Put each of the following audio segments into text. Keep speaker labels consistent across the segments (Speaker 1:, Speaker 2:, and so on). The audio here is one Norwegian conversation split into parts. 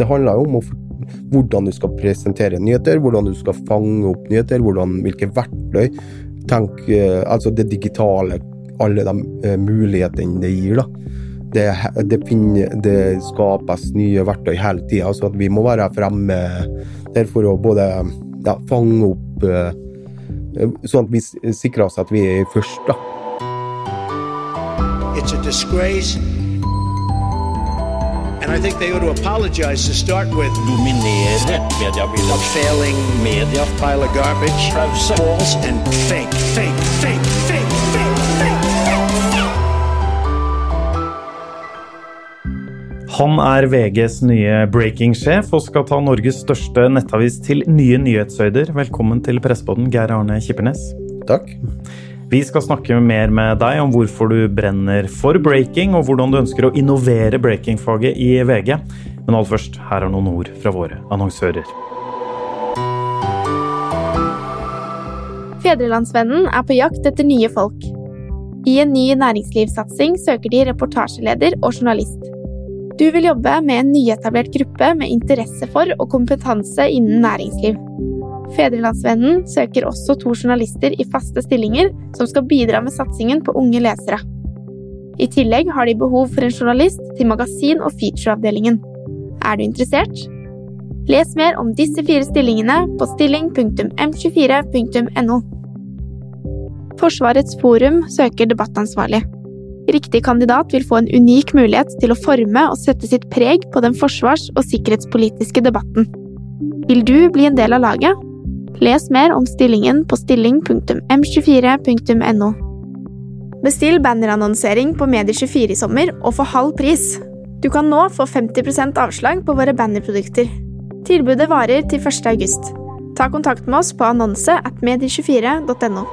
Speaker 1: Det handler jo om hvordan du skal presentere nyheter, hvordan du skal fange opp nyheter, hvordan, hvilke verktøy. Tenk eh, altså det digitale, alle de uh, mulighetene det gir. da. Det, det, finner, det skapes nye verktøy hele tida, så vi må være fremme der for å både ja, fange opp uh, Sånn at vi sikrer oss at vi er først, da. It's a disgrace Dominere mediebildet. A failing media. Pile of garbage. Pause. False and fake, fake, fake, fake, fake, fake. Han er VGs nye breaking-sjef og skal ta Norges største nettavis til nye nyhetshøyder. Velkommen til Pressepodden, Geir Arne Kippernes. Takk.
Speaker 2: Vi skal snakke mer med deg om hvorfor du brenner for breaking, og hvordan du ønsker å innovere breakingfaget i VG. Men aller først, her er noen ord fra våre annonsører.
Speaker 3: Fedrelandsvennen er på jakt etter nye folk. I en ny næringslivssatsing søker de reportasjeleder og journalist. Du vil jobbe med en nyetablert gruppe med interesse for og kompetanse innen næringsliv. Fedrelandsvennen søker også to journalister i faste stillinger som skal bidra med satsingen på unge lesere. I tillegg har de behov for en journalist til magasin- og featureavdelingen. Er du interessert? Les mer om disse fire stillingene på stilling.m24.no. Forsvarets forum søker debattansvarlig. Riktig kandidat vil få en unik mulighet til å forme og sette sitt preg på den forsvars- og sikkerhetspolitiske debatten. Vil du bli en del av laget? Les mer om stillingen på stilling.m24.no. Bestill bannerannonsering på Medie24 i sommer og få halv pris. Du kan nå få 50% avslag på våre bannerprodukter. Tilbudet varer til 1. august. Ta kontakt med oss på annonse at medie24.no.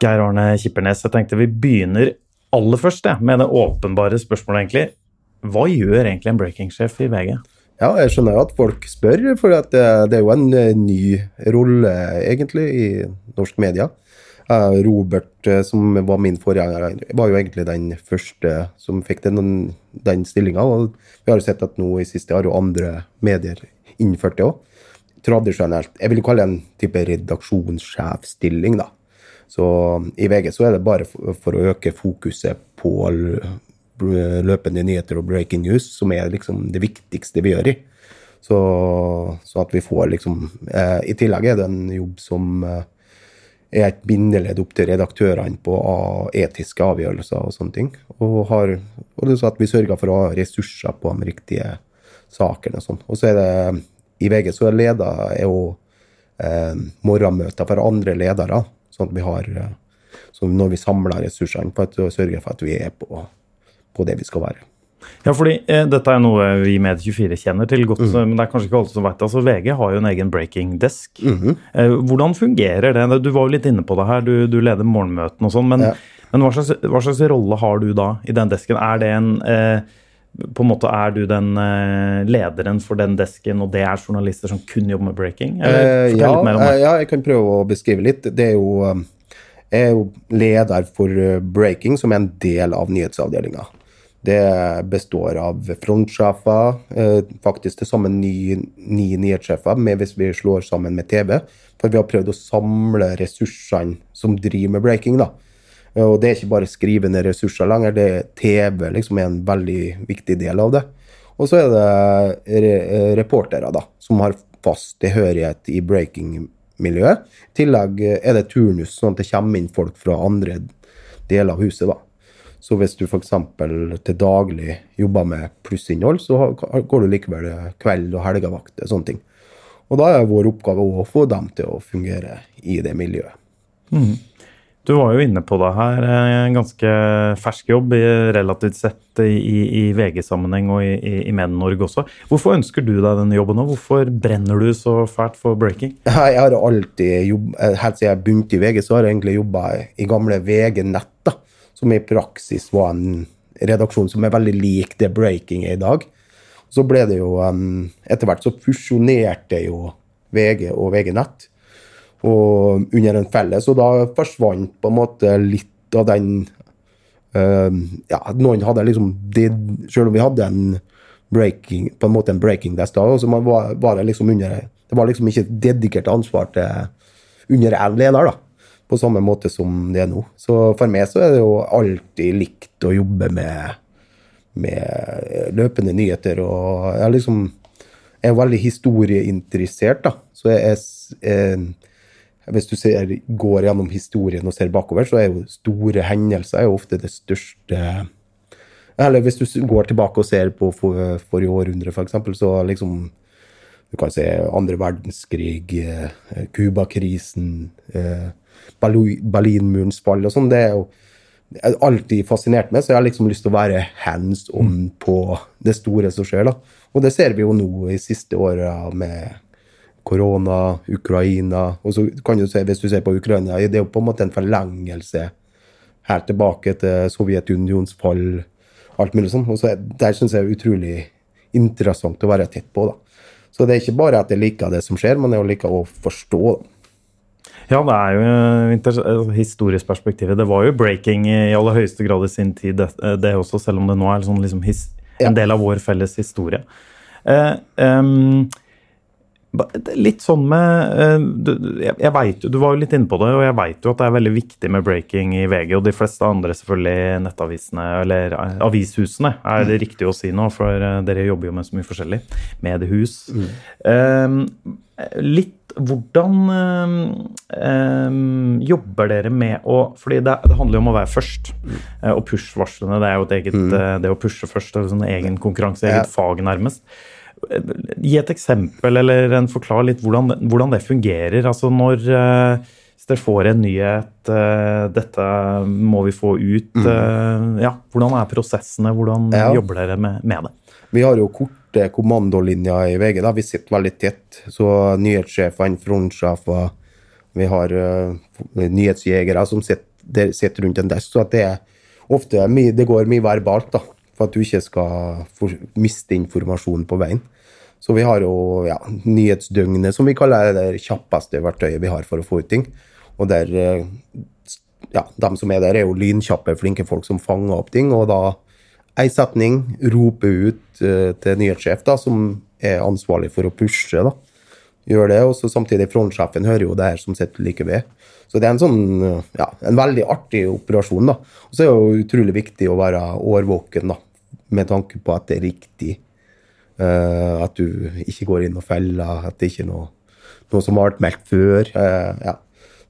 Speaker 2: Geir Arne Kippernes, jeg tenkte vi begynner aller først med det åpenbare spørsmålet, egentlig. Hva gjør egentlig en breaking-sjef i VG?
Speaker 1: Ja, jeg skjønner jo at folk spør, for det, det, er jo en eh, ny rolle, egentlig, i norsk media. Robert, eh, som var min forgjenger, var jo egentlig den første som fikk den, den stillinga. Vi har jo sett at nå i siste har jo andre medier innført det òg. Tradisjonelt. Jeg vil kalle det en type redaksjonssjefstilling, da. Så i VG så er det bare for, for å øke fokuset på løpende nyheter og breaking news som er liksom det viktigste vi gjør i. Så, så at vi får liksom eh, I tillegg er det en jobb som eh, er et bindeledd opp til redaktørene på etiske avgjørelser og sånne ting. Og, har, og det er så at vi sørger for å ha ressurser på de riktige sakene og sånn. Og så er det i VG så er leder er jo eh, morgenmøter for andre ledere, sånn at vi har eh, så når vi samler ressursene, for å sørge for at vi er på på det vi skal være.
Speaker 2: Ja, fordi eh, Dette er noe vi i Med24 kjenner til godt, mm. men det er kanskje ikke alle som vet det. Altså, VG har jo en egen breaking desk. Mm -hmm. eh, hvordan fungerer det? Du var jo litt inne på det her, du, du leder morgenmøtene og sånn. Men, ja. men hva, slags, hva, slags, rolle har du da i den desken? Er det en eh, på en måte Er du den eh, lederen for den desken, og det er journalister som kun jobber med breaking?
Speaker 1: Eller, eh, ja, ja, jeg kan prøve å beskrive litt. Det er jo jeg er jo leder for breaking, som er en del av nyhetsavdelinga. Det består av frontsjefer, eh, faktisk til sammen ni, ni nyhetssjefer, hvis vi slår sammen med TV. For vi har prøvd å samle ressursene som driver med breaking. da. Og det er ikke bare skrivende ressurser lenger, det er TV liksom er en veldig viktig del av det. Og så er det re reportere da, som har fast tilhørighet i breaking-miljøet. I tillegg er det turnus, sånn at det kommer inn folk fra andre deler av huset. da. Så hvis du f.eks. til daglig jobber med plussinnhold, så går du likevel kveld- og helgevakt og sånne ting. Og da er vår oppgave å få dem til å fungere i det miljøet.
Speaker 2: Mm. Du var jo inne på det her. En ganske fersk jobb, relativt sett i, i VG-sammenheng og i, i Medie-Norge også. Hvorfor ønsker du deg denne jobben, og hvorfor brenner du så fælt for breaking?
Speaker 1: Jeg har alltid jobb, Helt siden jeg begynte i VG, så har jeg egentlig jobba i gamle VG Nett. da som i praksis var en redaksjon som er veldig lik det Breaking er i dag. Så ble det jo Etter hvert så fusjonerte jo VG og VG Nett og under en felles, og da forsvant på en måte litt av den Uh, ja, noen hadde liksom det, Selv om vi hadde en breaking, på en måte en breaking desk da, så var, var, det liksom under Det var liksom ikke dedikert ansvar til under én leder, da. På samme måte som det er nå. Så for meg så er det jo alltid likt å jobbe med, med løpende nyheter, og jeg liksom er veldig historieinteressert, da. Så jeg, jeg, hvis du ser, går gjennom historien og ser bakover, så er jo store hendelser er jo ofte det største Eller hvis du går tilbake og ser på for, forrige århundre, f.eks., så liksom Du kan se andre verdenskrig, eh, Cuba-krisen, eh, Berlinmurens fall og sånn. Det er jo alltid fascinert meg, så jeg har liksom lyst til å være hands on mm. på det store som skjer. da. Og det ser vi jo nå i siste åra med korona, Ukraina og så kan du se, Hvis du ser på Ukraina, det er jo på en måte en forlengelse helt tilbake til Sovjetunions fall, alt mulig sånn. Og så Der syns jeg er utrolig interessant å være tett på. da. Så det er ikke bare at jeg liker det som skjer, men jeg liker å forstå. da.
Speaker 2: Ja, det er jo altså, historisk perspektiv. Det var jo breaking i aller høyeste grad i sin tid, det, det også, selv om det nå er liksom, liksom, his, en del av vår felles historie. Eh, um, Litt sånn med eh, jeg vet, du var jo litt inne på det, og jeg veit jo at det er veldig viktig med breaking i VG. Og de fleste andre selvfølgelig nettavisene, eller eh, avishusene, er det mm. riktig å si nå, for eh, dere jobber jo med så mye forskjellig. Mediehus. Mm. Um, litt hvordan um, jobber dere med å fordi det, det, handler jo om å være først. Mm. Og push-varslene, det er jo et eget mm. Det å pushe først Det er en sånn egen konkurranse, eget ja. fag, nærmest. Gi et eksempel eller en forklar litt hvordan, hvordan det fungerer. Altså når uh, hvis dere får en nyhet uh, Dette må vi få ut. Uh, ja, hvordan er prosessene? Hvordan ja. jobber dere med, med, det?
Speaker 1: Vi har jo korte kommandolinjer i VG. da, Vi sitter veldig tett. Så nyhetssjefene, frontsjefer, vi har nyhetsjegere som sitter, sitter rundt en desk. Så det er ofte det går mye verbalt. da for at du ikke skal miste informasjon på veien. Så vi har jo ja, nyhetsdøgnet, som vi kaller det, det kjappeste verktøyet vi har for å få ut ting. Og der eh, Ja, de som er der, er jo lynkjappe, flinke folk som fanger opp ting. Og da ei setning roper ut uh, til nyhetssjef, da, som er ansvarlig for å pushe, da. Gjør det, og så samtidig frontsjefen hører jo det her som sitter like ved. Så det er en sånn, ja, en veldig artig operasjon. da. Og så er det jo utrolig viktig å være årvåken, da med tanke på at det er riktig. Uh, at du ikke går inn og feller, at det ikke er noe, noe som har vært meldt før. Uh, ja.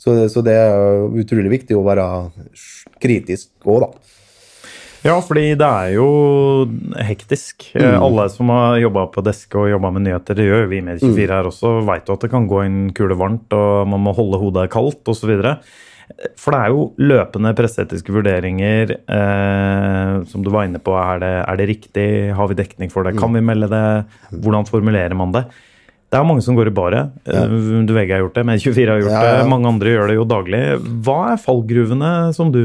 Speaker 1: så, så, det er utrolig viktig å være kritisk òg, da.
Speaker 2: Ja, fordi det er jo hektisk. Mm. Alle som har jobba på desk og jobba med nyheter, det gjør vi med 24 mm. her også, veit jo at det kan gå en kule varmt, og man må holde hodet kaldt osv. For det er jo løpende presseetiske vurderinger. Eh, som du var inne på, er det, er det, riktig? Har vi dekning for det? Kan vi melde det? Hvordan formulerer man det? Det er mange som går i baret. Ja. Du VG har gjort det, men 24 har gjort ja, ja. det. Mange andre gjør det jo daglig. Hva er fallgruvene som du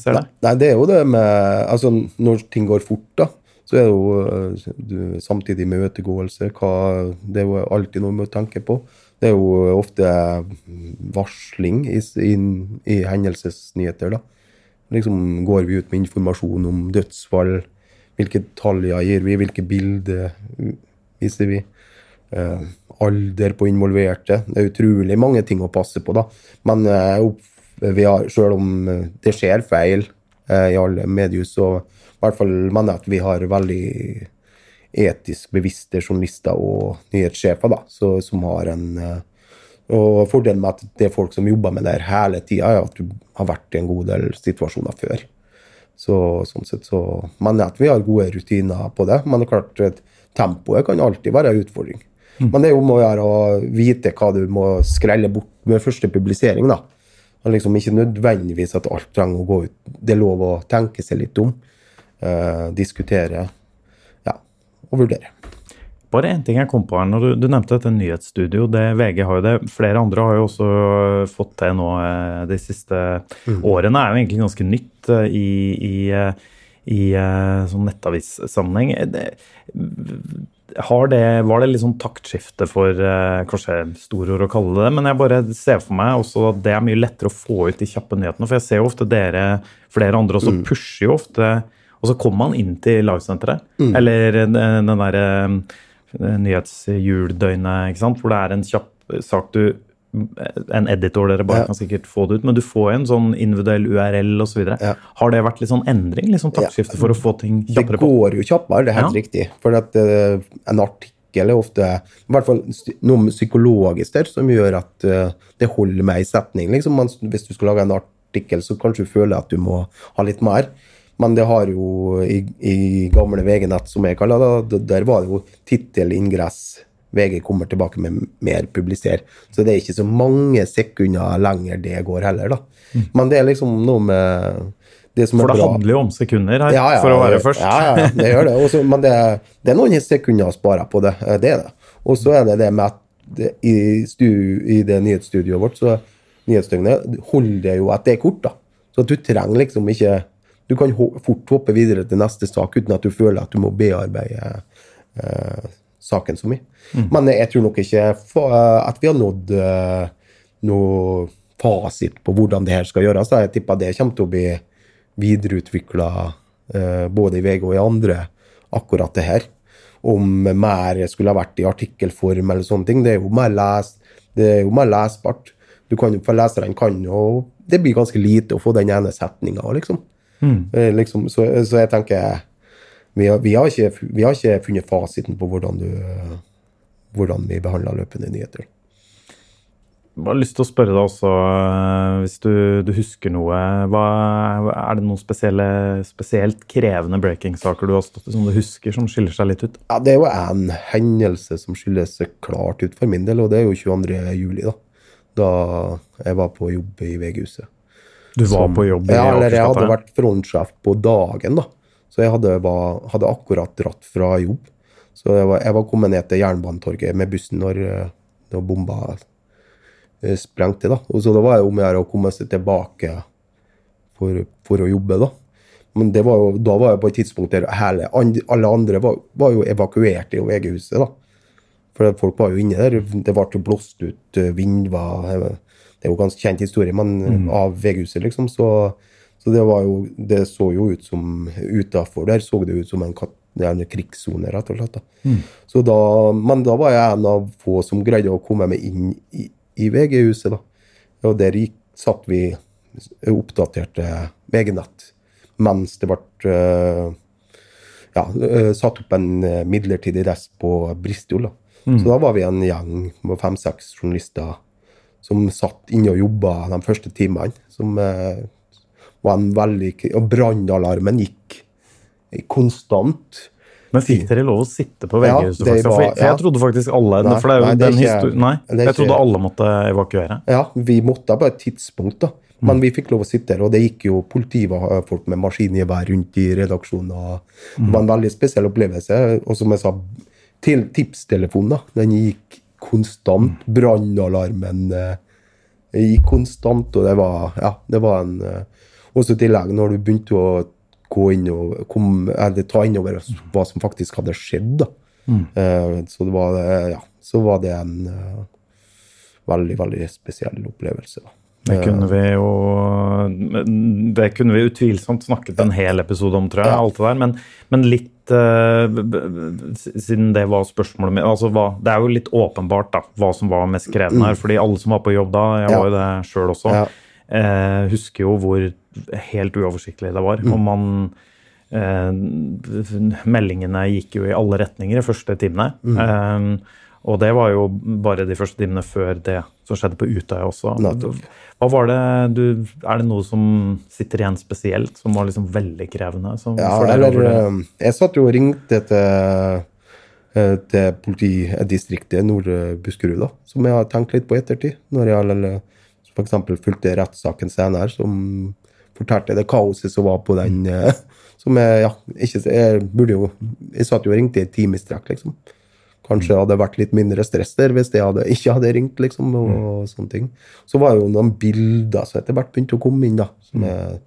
Speaker 2: ser der?
Speaker 1: Nei, Det er jo det med Altså, når ting går fort, da, så er det jo eh, du, samtidig imøtegåelse. Det er jo alltid noe med å tenke på. Det er jo ofte varsling i, i, i hendelsesnyheter. da. Liksom Går vi ut med informasjon om dødsfall? Hvilke detaljer gir vi? Hvilke bilder viser vi? Eh, alder på involverte. Det er utrolig mange ting å passe på, da. Men eh, har, selv om det skjer feil eh, i alle medier, så i hvert fall mener jeg at vi har veldig etisk bevisste journalister og nyhetssjefer da, så, som har en eh, og Fordelen med at det er folk som jobber med det her hele tida, er at du har vært i en god del situasjoner før. Så, sånn sett så men at vi har gode rutiner på det. Men det er klart, tempoet kan alltid være en utfordring. Mm. Men det er jo om å gjøre å vite hva du må skrelle bort med første publisering. da. Og liksom Ikke nødvendigvis at alt trenger å gå ut. Det er lov å tenke seg litt om. Eh, diskutere å vurdere.
Speaker 2: Bare én ting jeg kom på her. når Du, du nevnte dette nyhetsstudio. det VG har jo det. Flere andre har jo også fått til nå eh, de siste mm. årene. er jo egentlig ganske nytt eh, i, i, eh, i sånn nettavissammenheng. har det, var det litt sånn taktskifte for Kanskje storord å kalle det men jeg bare ser for meg også at det er mye lettere å få ut de kjappe nyhetene. For jeg ser jo ofte dere, flere andre også,
Speaker 1: Mm.
Speaker 2: pusher jo ofte Og så kommer man inn til lagsenteret,
Speaker 1: Mm.
Speaker 2: eller den, derre nyhetsjuldøgnet, ikke sant, hvor det er en kjapp sak du en editor dere bare
Speaker 1: Ja.
Speaker 2: kan sikkert få det ut, men du får en sånn individuell URL osv.
Speaker 1: Ja.
Speaker 2: Har det vært litt sånn endring, sånn taktskifte for å få ting kjappere på?
Speaker 1: Det går jo kjappere, det er helt
Speaker 2: Ja.
Speaker 1: riktig. For at uh, en artikkel er ofte i hvert fall noe psykologisk der som gjør at uh, det holder med ei setning. Liksom, man, hvis du skal lage en artikkel, så kanskje du føler at du må ha litt mer. Men det har jo i, i gamle VG-nett, som jeg kaller det, der var det jo tittel, ingress, VG kommer tilbake med mer publiser. Så det er ikke så mange sekunder lenger det går heller, da. Men det er liksom noe med det som er
Speaker 2: bra. For det
Speaker 1: bra.
Speaker 2: handler jo om sekunder her,
Speaker 1: Ja, ja,
Speaker 2: for å være først.
Speaker 1: Ja, ja, det gjør det. Også, men det, det er noen sekunder å spare på det. eh, Det er det. Og så er det det med at det, i, stu, i det nyhetsstudioet vårt, så nyhetsdøgnet holder det jo at det er kort, da. Så at du trenger liksom ikke Du kan ho fort hoppe videre til neste sak uten at du føler at du må bearbeide eh, saken så mye. Men jeg tror nok ikke at vi har nådd eh, noe fasit på hvordan det her skal gjøres. Jeg tipper det kommer til å bli videreutvikla eh, både i VG og i andre, akkurat det her. Om mer skulle ha vært i artikkelform eller sånne ting. Det er jo mer, les, det er jo mer lesbart. Du kan jo, for leserne kan jo Det blir ganske lite å få den ene setninga, liksom. Eh, liksom så, så jeg tenker vi har, vi, har ikke, vi har ikke funnet fasiten på hvordan, du, hvordan vi behandler løpende nyheter.
Speaker 2: Jeg har lyst til å spørre deg også, eh, hvis du, du husker noe hva, Er det noen spesielle, spesielt krevende breaking-saker du har stått i som du husker, som skiller seg litt ut?
Speaker 1: Ja, Det er jo en hendelse som skiller seg klart ut for min del, og det er jo 22. juli, da. Da jeg var på jobb i VG-huset.
Speaker 2: Du var
Speaker 1: Som-
Speaker 2: på jobb
Speaker 1: Ja, eller jeg hadde vært frontsjef på dagen, da. Så jeg hadde, var, hadde akkurat dratt fra jobb. Så jeg var, jeg var kommet ned til Jernbanetorget med bussen når, eh, når bomba eh, sprengte, da. Og så det var jo om å gjøre å komme seg tilbake for, for å jobbe, da. Men det var jo, da var jeg på et tidspunkt der hele, alle andre var, var jo evakuert i VG-huset, da. For folk var jo inne der. Det ble blåst ut, eh, vind var Det er jo ganske kjent historie, men av VG-huset, liksom. Så, så det var jo Det så jo ut som Utafor der så det ut som en, kat- en krigssone, rett og slett. Da. Så da, men da var jeg en av få som greide å komme meg inn i, i VG-huset, da. Og der gikk, satt vi oppdaterte VG-nett mens det ble eh, ja, eh, satt opp en eh, midlertidig rest på Bristol. Da. Så da var vi en gjeng med fem-seks journalister som satt inne og jobba de første timene. Som eh, var en veldig Og brannalarmen gikk konstant.
Speaker 2: Men fikk dere lov å sitte på
Speaker 1: Ja, det
Speaker 2: faktisk?
Speaker 1: var-
Speaker 2: for,
Speaker 1: ja.
Speaker 2: jeg trodde faktisk alle
Speaker 1: Nei,
Speaker 2: for det er jo
Speaker 1: nei, det er
Speaker 2: den
Speaker 1: ikke-
Speaker 2: Nei, jeg trodde
Speaker 1: ikke-
Speaker 2: alle måtte evakuere.
Speaker 1: Ja, vi måtte på et tidspunkt, da. Men vi fikk lov å sitte der, og det gikk jo politifolk med maskingevær rundt i redaksjonen. og Det var en veldig spesiell opplevelse. Og som jeg sa, til tipstelefonen, da. Den gikk konstant. Brannalarmen eh, gikk konstant, og det var Ja, det var en eh, Også i tillegg, når du begynte å gå inn og kom, eller ta inn over hva som faktisk hadde skjedd, da. Eh, så det var eh, Ja, så var det en eh, veldig, veldig spesiell opplevelse. da.
Speaker 2: Det kunne vi jo Det kunne vi utvilsomt snakket en hel episode om, tror jeg. Alt det der, Men, men litt eh, Siden det var spørsmålet mitt altså Det er jo litt åpenbart da, hva som var mest krevende her. fordi alle som var på jobb da, jeg var jo det sjøl også, eh, husker jo hvor helt uoversiktlig det var. Og man eh, Meldingene gikk jo i alle retninger de første timene. Eh, og det var jo bare de første timene før det som skjedde på Utøya også. Hva var det du, Er det noe som sitter igjen spesielt, som var liksom veldig krevende? Som,
Speaker 1: Ja, eller
Speaker 2: det?
Speaker 1: eh, Jeg satt jo og ringte til, eh, til politidistriktet Nord-Buskerud, da, som jeg har tenkt litt på ettertid. Når jeg f.eks. fulgte rettssaken senere, som fortalte det kaoset som var på den eh, som jeg, ja, ikke, jeg burde jo Jeg satt jo og ringte i et time i strekk, liksom. Kanskje hadde vært litt mindre stress der hvis jeg hadde, ikke hadde ringt, liksom, og sånne ting. Så var jo noen bilder som etter hvert begynte å komme inn, da, som, jeg,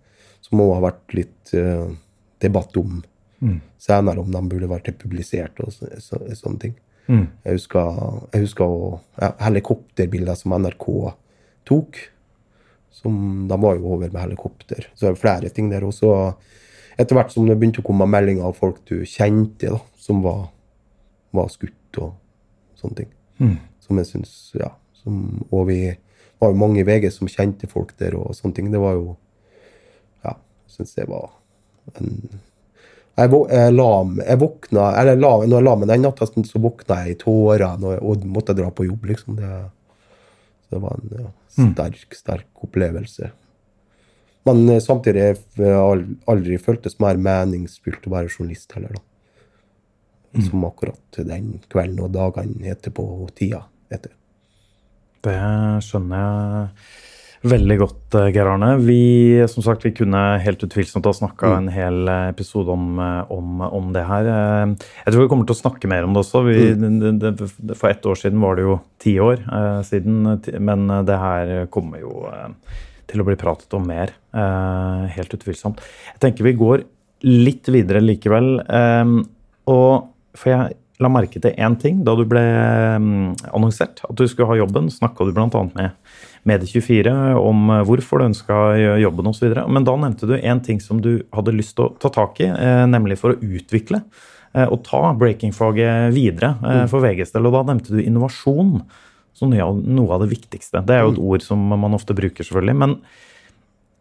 Speaker 1: som også har vært litt uh, debatt om mm. senere om de burde vært publisert og så, så, sånne ting.
Speaker 2: Mm.
Speaker 1: Jeg husker, jeg husker ja, helikopterbilder som NRK tok. Som, de var jo over med helikopter. Så det er flere ting der. også. etter hvert som det begynte å komme meldinger av folk du kjente, da, som var, var skutt og sånne ting.
Speaker 2: Mm.
Speaker 1: Som jeg syns Ja. Som, og vi var jo mange i VG som kjente folk der og sånne ting. Det var jo Ja, jeg syns det var en jeg, jeg, la, jeg våkna eller la, Når jeg la meg den natta, så våkna jeg i tårer og måtte dra på jobb, liksom. Det, det var en ja, sterk, sterk opplevelse. Men eh, samtidig har jeg aldri føltes mer meningsfylt å være journalist heller, da. Som akkurat den kvelden og dagene etterpå og tida etter.
Speaker 2: Det skjønner jeg veldig godt, eh, Geir Arne. Vi, som sagt, vi kunne helt utvilsomt ha snakka
Speaker 1: Mm.
Speaker 2: en hel episode om, eh, om, om, det her. Eh, Jeg tror vi kommer til å snakke mer om det også. Vi,
Speaker 1: Mm.
Speaker 2: det, det, for ett år siden var det jo ti år eh, siden, men det her kommer jo eh, til å bli pratet om mer. Eh, helt utvilsomt. Jeg tenker vi går litt videre likevel. Eh, og for jeg la merke til én ting da du ble um, annonsert. At du skulle ha jobben, snakka du bl.a. med Medie24 om hvorfor du ønska jobben osv. Men da nevnte du én ting som du hadde lyst til å ta tak i, eh, nemlig for å utvikle eh, og ta breaking-faget videre eh, for VGs del. Og da nevnte du innovasjon som noe av det viktigste. Det er jo et ord som man ofte bruker, selvfølgelig. men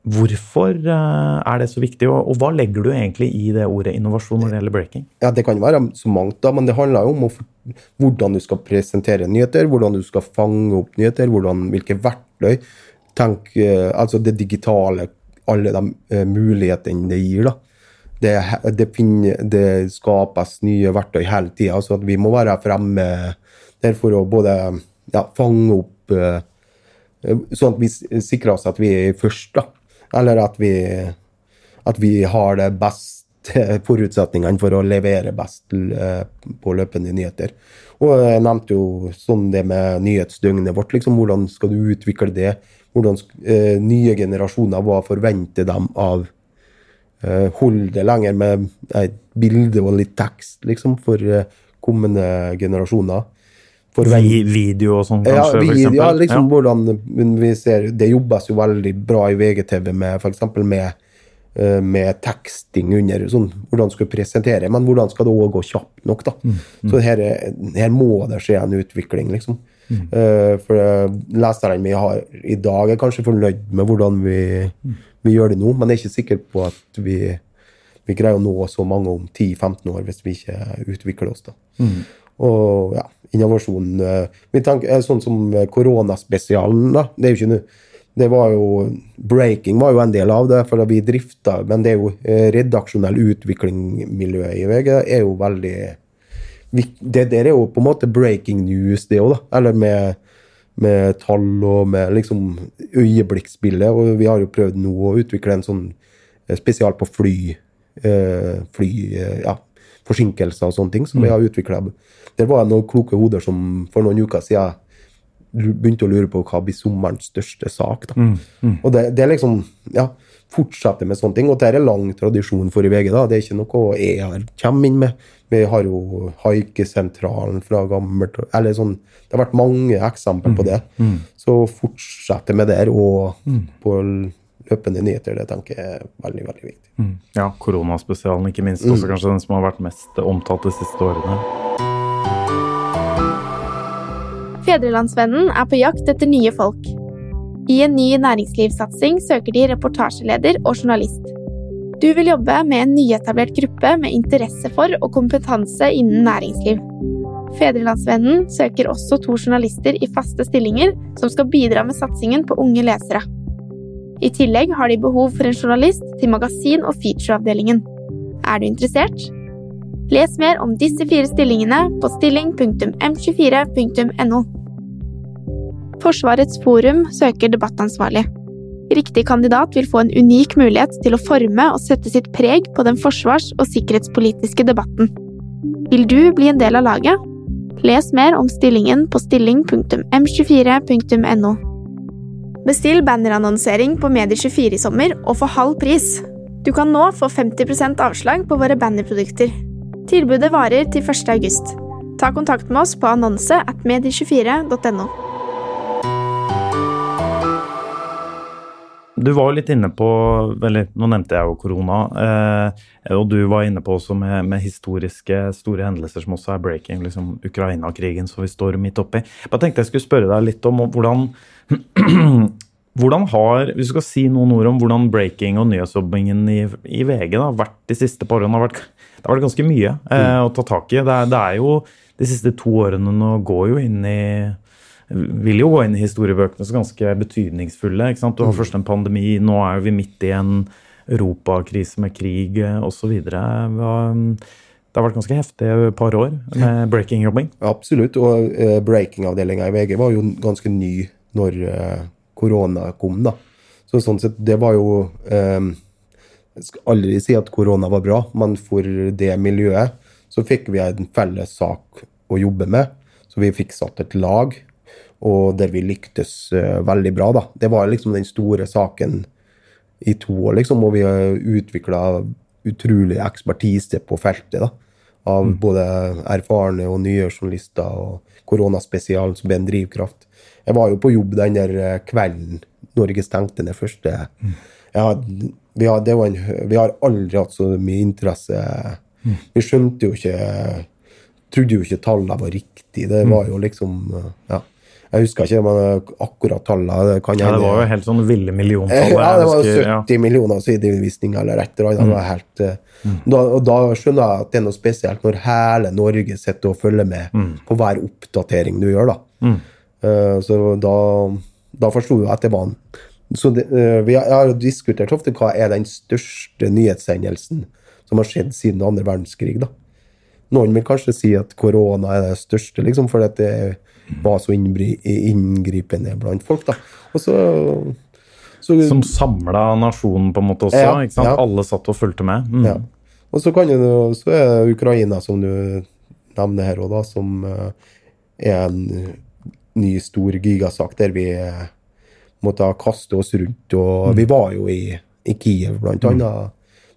Speaker 2: Hvorfor er det så viktig, og hva legger du egentlig i det ordet innovasjon når det gjelder breaking?
Speaker 1: Ja, Det kan være så mangt, da, men det handler jo om hvordan du skal presentere nyheter, hvordan du skal fange opp nyheter, hvordan, hvilke verktøy. Tenk altså det digitale, alle de mulighetene det gir. da. Det, det, finner, det skapes nye verktøy hele tida, så vi må være fremme der for å både ja, fange opp Sånn at vi sikrer oss at vi er først. da. Eller at vi, at vi har de beste forutsetningene for å levere best på løpende nyheter. Og jeg nevnte jo sånn det med nyhetsdøgnet vårt. liksom, Hvordan skal du utvikle det? Hvordan eh, nye generasjoner, hva forventer dem av eh, Hold det lenger med et bilde og litt tekst, liksom, for eh, kommende generasjoner.
Speaker 2: Forvent... Video og sånn, kanskje?
Speaker 1: Ja,
Speaker 2: for
Speaker 1: eksempel. ja liksom ja. hvordan vi ser Det jobbes jo veldig bra i VGTV med f.eks. Med, med teksting under. Sånn, hvordan skal du presentere, men hvordan skal det òg gå kjapt nok? da.
Speaker 2: Mm, mm.
Speaker 1: Så her, her, må det skje en utvikling, liksom.
Speaker 2: Mm.
Speaker 1: Uh, for leserne vi har i dag, er kanskje fornøyd med hvordan vi,
Speaker 2: Mm.
Speaker 1: vi gjør det nå, men jeg er ikke sikker på at vi, vi greier å nå så mange om 10-15 år hvis vi ikke utvikler oss. da.
Speaker 2: Mm.
Speaker 1: Og ja, innovasjon vi tenker, Sånn som koronaspesialen, da. Det er jo ikke noe det var jo, Breaking var jo en del av det, for vi drifta, men det er jo redaksjonell utvikling-miljøet i VG er jo veldig Det der er jo på en måte breaking news, det òg, da. Eller med, med tall og med liksom øyeblikksbildet. Og vi har jo prøvd nå å utvikle en sånn spesial på fly. Fly ja, forsinkelser og sånne ting som vi har utvikla. Det var noen kloke hoder som for noen uker siden begynte å lure på hva blir sommerens største sak. da.
Speaker 2: Mm, mm.
Speaker 1: Og det, det, er liksom ja, Fortsette med sånne ting. Og det er lang tradisjon for i VG. da. Det er ikke noe jeg har kommer inn med. Vi har jo Haikesentralen fra gammelt eller sånn, Det har vært mange eksempler på det.
Speaker 2: Mm,
Speaker 1: Så fortsette med det og på løpende nyheter, det tenker jeg er veldig, veldig viktig.
Speaker 2: Mm. Ja, koronaspesialen ikke minst. Også kanskje den som har vært mest omtalt de siste årene.
Speaker 3: Fedrelandsvennen er på jakt etter nye folk. I en ny næringslivssatsing søker de reportasjeleder og journalist. Du vil jobbe med en nyetablert gruppe med interesse for og kompetanse innen næringsliv. Fedrelandsvennen søker også to journalister i faste stillinger som skal bidra med satsingen på unge lesere. I tillegg har de behov for en journalist til magasin- og featureavdelingen. Er du interessert? Les mer om disse fire stillingene på stilling.m24.no. Forsvarets forum søker debattansvarlig. Riktig kandidat vil få en unik mulighet til å forme og sette sitt preg på den forsvars- og sikkerhetspolitiske debatten. Vil du bli en del av laget? Les mer om stillingen på stilling.m24.no. Bestill bannerannonsering på Medie24 i sommer og få halv pris. Du kan nå få 50% avslag på våre bannerprodukter. Tilbudet varer til 1. august. Ta kontakt med oss på annonse at medie24.no.
Speaker 2: Du var litt inne på eller, Nå nevnte jeg jo korona. Eh, og du var inne på også med, med, historiske store hendelser som også er breaking. liksom Ukraina-krigen som vi står midt oppi. Jeg tenkte jeg skulle spørre deg litt om hvordan hvordan har, Hvis du skal si noen ord om hvordan breaking og nyhetsjobbingen i, i VG da, har vært de siste par årene, har vært, det har vært ganske mye eh, mm. å ta tak i. Det er, det er, jo De siste to årene nå går jo inn i vil jo gå inn i historiebøkene som ganske betydningsfulle. ikke sant? Du har mm. først en pandemi, nå er vi midt i en europakrise med krig osv. Det har vært ganske heftige par år med breaking-jobbing.
Speaker 1: Absolutt, og uh, breaking-avdelinga i VG var jo ganske ny når uh, korona kom. da. Så sånn sett, det var jo eh, Jeg skal aldri si at korona var bra, men for det miljøet så fikk vi en felles sak å jobbe med. Så vi fikk satt et lag og der vi lyktes eh, veldig bra. da. Det var liksom den store saken i to år, liksom, og vi har utvikla utrolig ekspertise på feltet. da, Av mm. både erfarne og nye journalister, og koronaspesialen som ble en drivkraft. Jeg var jo på jobb den der eh, kvelden Norge stengte ned første mm. ja, vi, hadde, en, vi, har, aldri hatt så mye interesse. Mm. Vi skjønte jo ikke Trodde jo ikke tallene var riktige. Det var jo liksom ja. Jeg husker ikke men akkurat tallene.
Speaker 2: Kan ja, det var jo helt sånn ville milliontall.
Speaker 1: Ja, det var 70 ja. millioner sidevisninger eller et eller annet. Mm. Helt, eh, mm. da, og da skjønner jeg at det er noe spesielt når hele Norge sitter og følger med mm. på hver oppdatering du gjør. da. Uh, så da, da forsto jeg det var så det, uh, vi har, diskutert ofte hva er den største nyhetshendelsen som har skjedd siden andre verdenskrig. da. Noen vil kanskje si at korona er det største, liksom, for det var så inngripende blant folk. da. Og så,
Speaker 2: så Som samla nasjonen på en måte også? Ja, ikke sant? Ja. Alle satt og fulgte med? Mm. Ja.
Speaker 1: Og så, kan du, så er Ukraina, som du nevner her òg, da, som eh, er en ny, stor gigasak der vi eh, måtte kaste oss rundt. Og mm. vi var jo i, i Kiev, blant mm. annet,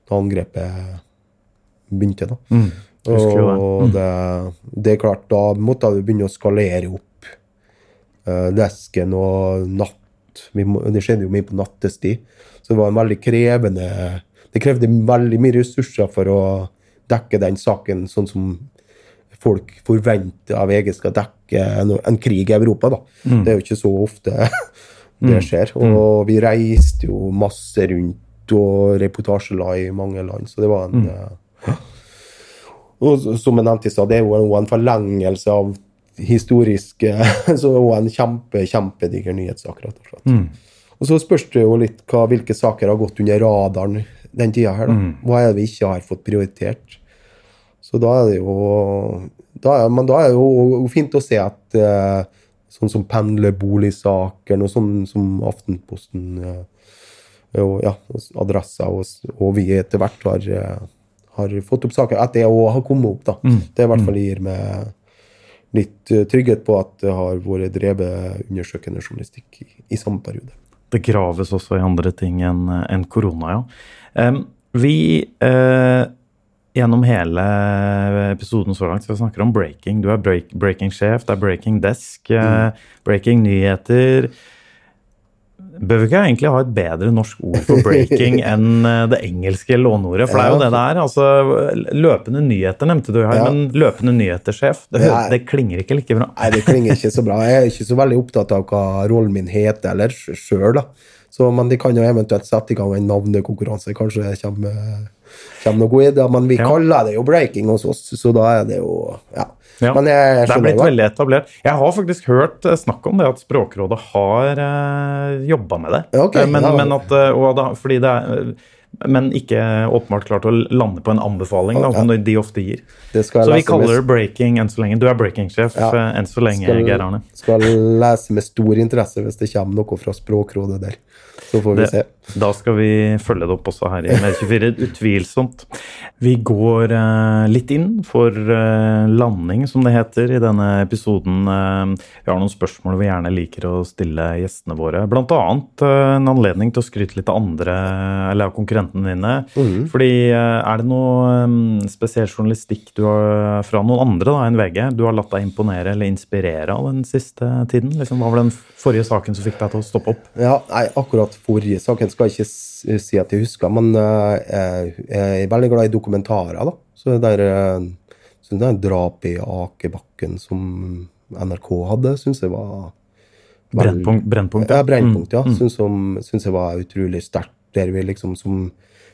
Speaker 1: da angrepet begynte. da. Mm. Og mm. det, det, er klart, da måtte vi begynne å skalere opp uh, desken og natt. Må, det skjedde jo mye på nattestid, så det var en veldig krevende Det krevde veldig mye ressurser for å dekke den saken sånn som folk forventer av VG skal dekke en, en krig i Europa. da. Mm. Det er jo ikke så ofte det mm. skjer. Mm. Og vi reiste jo masse rundt og reportasje i mange land, så det var en mm. uh, og som jeg nevnte i stad, det er jo en forlengelse av historisk Så er en kjempe, kjempediger nyhetssak, rett og slett. Mm. Og så spørs det jo litt hva, hvilke saker har gått under radaren den tida her. da. Mm. Hva er det vi ikke har fått prioritert? Så da er det jo da er, Men da er det jo fint å se at eh, sånn som pendlerboligsaker, og sånn som Aftenposten eh, og ja, Adressa og, og vi etter hvert har eh, har fått opp saker etter det òg har kommet opp. da. Mm. Det i hvert fall gir meg litt uh, trygghet på at det har vært drevet undersøkende journalistikk i, i, samme periode.
Speaker 2: Det graves også i andre ting enn en korona, ja. Um, vi uh, gjennom hele episoden så langt så vi snakker om breaking. Du er break, breaking-sjef, det er breaking desk, mm. breaking nyheter. Bør vi ikke egentlig ha et bedre norsk ord for breaking enn eh, det engelske låneordet? For det er jo det det er. altså Løpende nyheter nevnte du her, ja. men løpende nyheter-sjef, det, det, klinger ikke like bra.
Speaker 1: Nei, det klinger ikke så bra. Jeg er ikke så veldig opptatt av hva rollen min heter eller sjøl, da. Så, men de kan jo eventuelt sette i gang en navnekonkurranse. Kanskje det kommer, kommer noe i det. Men vi ja. kaller det jo breaking hos oss, så da er det jo Ja.
Speaker 2: Ja, Men jeg, jeg det er blitt veldig etablert. Jeg har faktisk hørt eh, snakk om det at Språkrådet har eh, jobba med det.
Speaker 1: Okay,
Speaker 2: eh, men, ja. men, at, da, fordi det er, men ikke åpenbart klart å lande på en anbefaling, da, som de ofte gir. Så vi kaller det breaking enn så lenge. Du er breaking-sjef ja. enn så lenge, Geir Arne.
Speaker 1: Skal lese med stor interesse hvis det kommer noe fra Språkrådet der. Så får vi
Speaker 2: Det-
Speaker 1: se.
Speaker 2: Da skal vi følge det opp også her i MR24. utvilsomt. Vi går eh, litt inn for eh, landing, som det heter, i denne episoden. Eh, vi har noen spørsmål vi gjerne liker å stille gjestene våre. Blant annet en anledning til å skryte litt av andre, eller av konkurrentene dine. Fordi eh, er det noe eh, spesiell journalistikk du har fra noen andre da, enn VG du har latt deg imponere eller inspirere av den siste tiden? Liksom, hva var den forrige saken som fikk deg til å stoppe opp?
Speaker 1: Ja, nei, akkurat forrige saken skal ikke si at jeg husker, men eh, jeg jeg er veldig glad i dokumentarer. da. Så det der, synes så det der drapet i Akebakken som NRK hadde, syns jeg var veldig-
Speaker 2: Brennpunkt, Brennpunkt
Speaker 1: Ja, Brennpunkt, ja.
Speaker 2: Mm, mm.
Speaker 1: Syns, jeg var utrolig sterkt. Der vi liksom som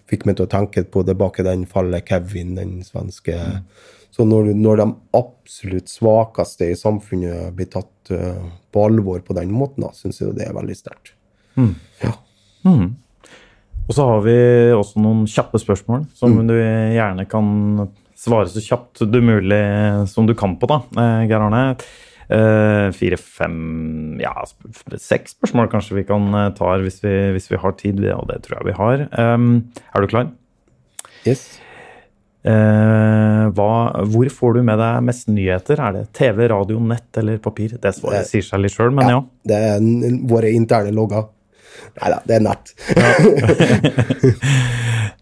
Speaker 1: fikk meg til å tenke på det bak i den fallet Kevin, den svenske
Speaker 2: Mm.
Speaker 1: Så når, når de absolutt svakeste i samfunnet blir tatt eh, på alvor på den måten, da, syns jeg det er veldig sterkt. Ja.
Speaker 2: Mhm. Og så har vi også noen kjappe spørsmål som
Speaker 1: Mm.
Speaker 2: du gjerne kan svare så kjapt du mulig som du kan på, da, eh, Geir Arne. Eh, Fire, fem, ja, seks spørsmål kanskje vi kan eh, ta her hvis vi, hvis vi har tid, og det tror jeg vi har. Um, er du klar?
Speaker 1: Yes.
Speaker 2: Hva, hvor får du med deg mest nyheter? Er det TV, radio, nett eller papir? Det svaret sier seg litt sjøl, men ja.
Speaker 1: Det er våre interne logger. Nei da, det er natt.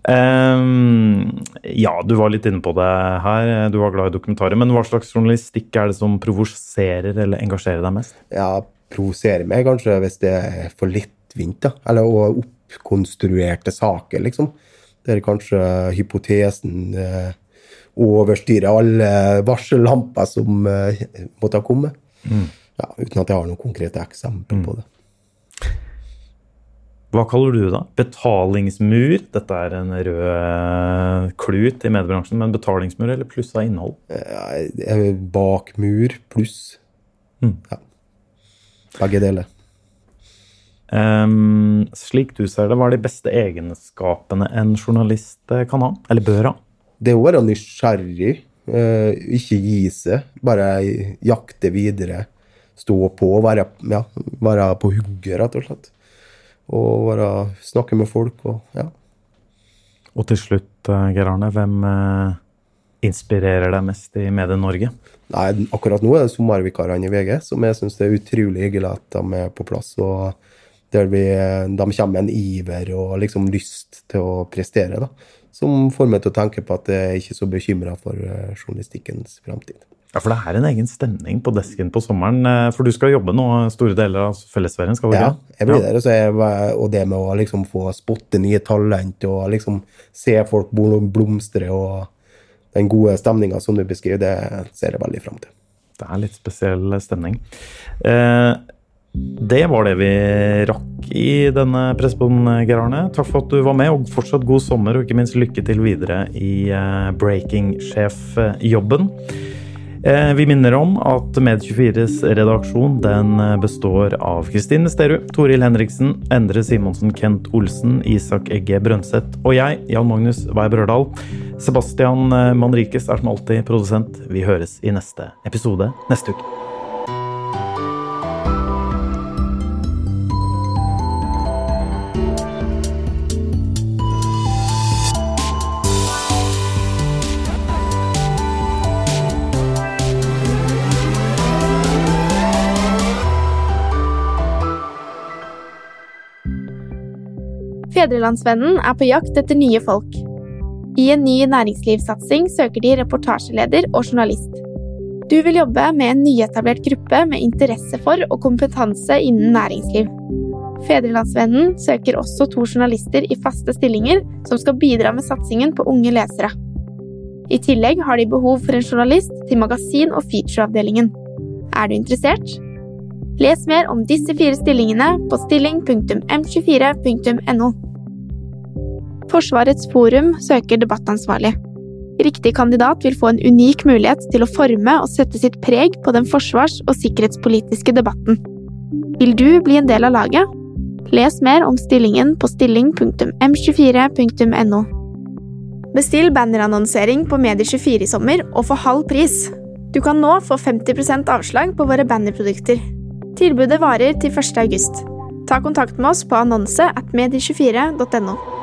Speaker 2: um, ja, du var litt inne på det her. Du var glad i dokumentarer. Men hva slags journalistikk er det som provoserer eller engasjerer deg mest?
Speaker 1: Ja, provoserer meg kanskje hvis det er for lettvint, da. Eller og oppkonstruerte saker, liksom. Der kanskje hypotesen eh, overstyrer alle varsellamper som eh, måtte ha kommet. Ja, uten at jeg har noen konkrete eksempler på det.
Speaker 2: Hva kaller du det? da? Betalingsmur? Dette er en rød eh, klut i mediebransjen, men betalingsmur eller pluss av innhold?
Speaker 1: Bakmur er bak mur pluss.
Speaker 2: Mm.
Speaker 1: Ja. Begge deler.
Speaker 2: Um, slik du ser det, hva er de beste egenskapene en journalist eh, kan ha? Eller bør ha?
Speaker 1: Det å være nysgjerrig, uh, ikke gi seg. Bare jakte videre. Stå på, være, ja, være på hugget, rett og slett. Og være, snakke med folk og ja.
Speaker 2: Og til slutt, eh, Geir Arne, hvem eh, inspirerer deg mest i Medie-Norge?
Speaker 1: Nei, akkurat nå er det sommervikarene i VG, som jeg syns er utrolig hyggelig at de er på plass. og der vi, De kommer med en iver og liksom lyst til å prestere, da, som får meg til å tenke på at jeg er ikke så bekymra for eh, journalistikkens framtid.
Speaker 2: Ja, For det er en egen stemning på desken på sommeren. eh, For du skal jobbe nå store deler av fellesferien, skal du
Speaker 1: Ja, jeg blir der. Og, så jeg, og det med å liksom få spotte nye talent og liksom se folk blomstre og den gode stemninga som du beskriver, det ser jeg veldig fram til.
Speaker 2: Det er litt spesiell stemning. Eh, det var det vi rakk i denne pressepoden, Geir Arne. Takk for at du var med, og fortsatt god sommer, og ikke minst lykke til videre i eh, breaking-sjef-jobben. Eh, vi minner om at Med24s redaksjon den eh, består av Kristine Sterud, Toril Henriksen, Endre Simonsen, Kent Olsen, Isak Egge Brønseth og jeg, Jan Magnus Wei Brørdal. Sebastian eh, Manrikes er som alltid produsent. Vi høres i neste episode neste uke.
Speaker 3: Fedrelandsvennen er på jakt etter nye folk. I en ny næringslivssatsing søker de reportasjeleder og journalist. Du vil jobbe med en nyetablert gruppe med interesse for og kompetanse innen næringsliv. Fedrelandsvennen søker også to journalister i faste stillinger som skal bidra med satsingen på unge lesere. I tillegg har de behov for en journalist til magasin- og featureavdelingen. Er du interessert? Les mer om disse fire stillingene på stilling.m24.no. Forsvarets forum søker debattansvarlig. Riktig kandidat vil få en unik mulighet til å forme og sette sitt preg på den forsvars- og sikkerhetspolitiske debatten. Vil du bli en del av laget? Les mer om stillingen på stilling.m24.no. Bestill bannerannonsering på Medier24 i sommer og få halv pris. Du kan nå få 50% avslag på våre bannerprodukter. Tilbudet varer til 1. august. Ta kontakt med oss på annonse at medie24.no.